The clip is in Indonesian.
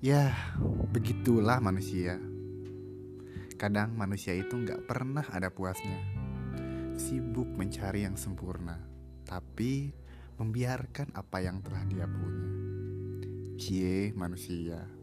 Ya, begitulah manusia. Kadang manusia itu nggak pernah ada puasnya. Sibuk mencari yang sempurna, tapi membiarkan apa yang telah dia punya. Cie manusia.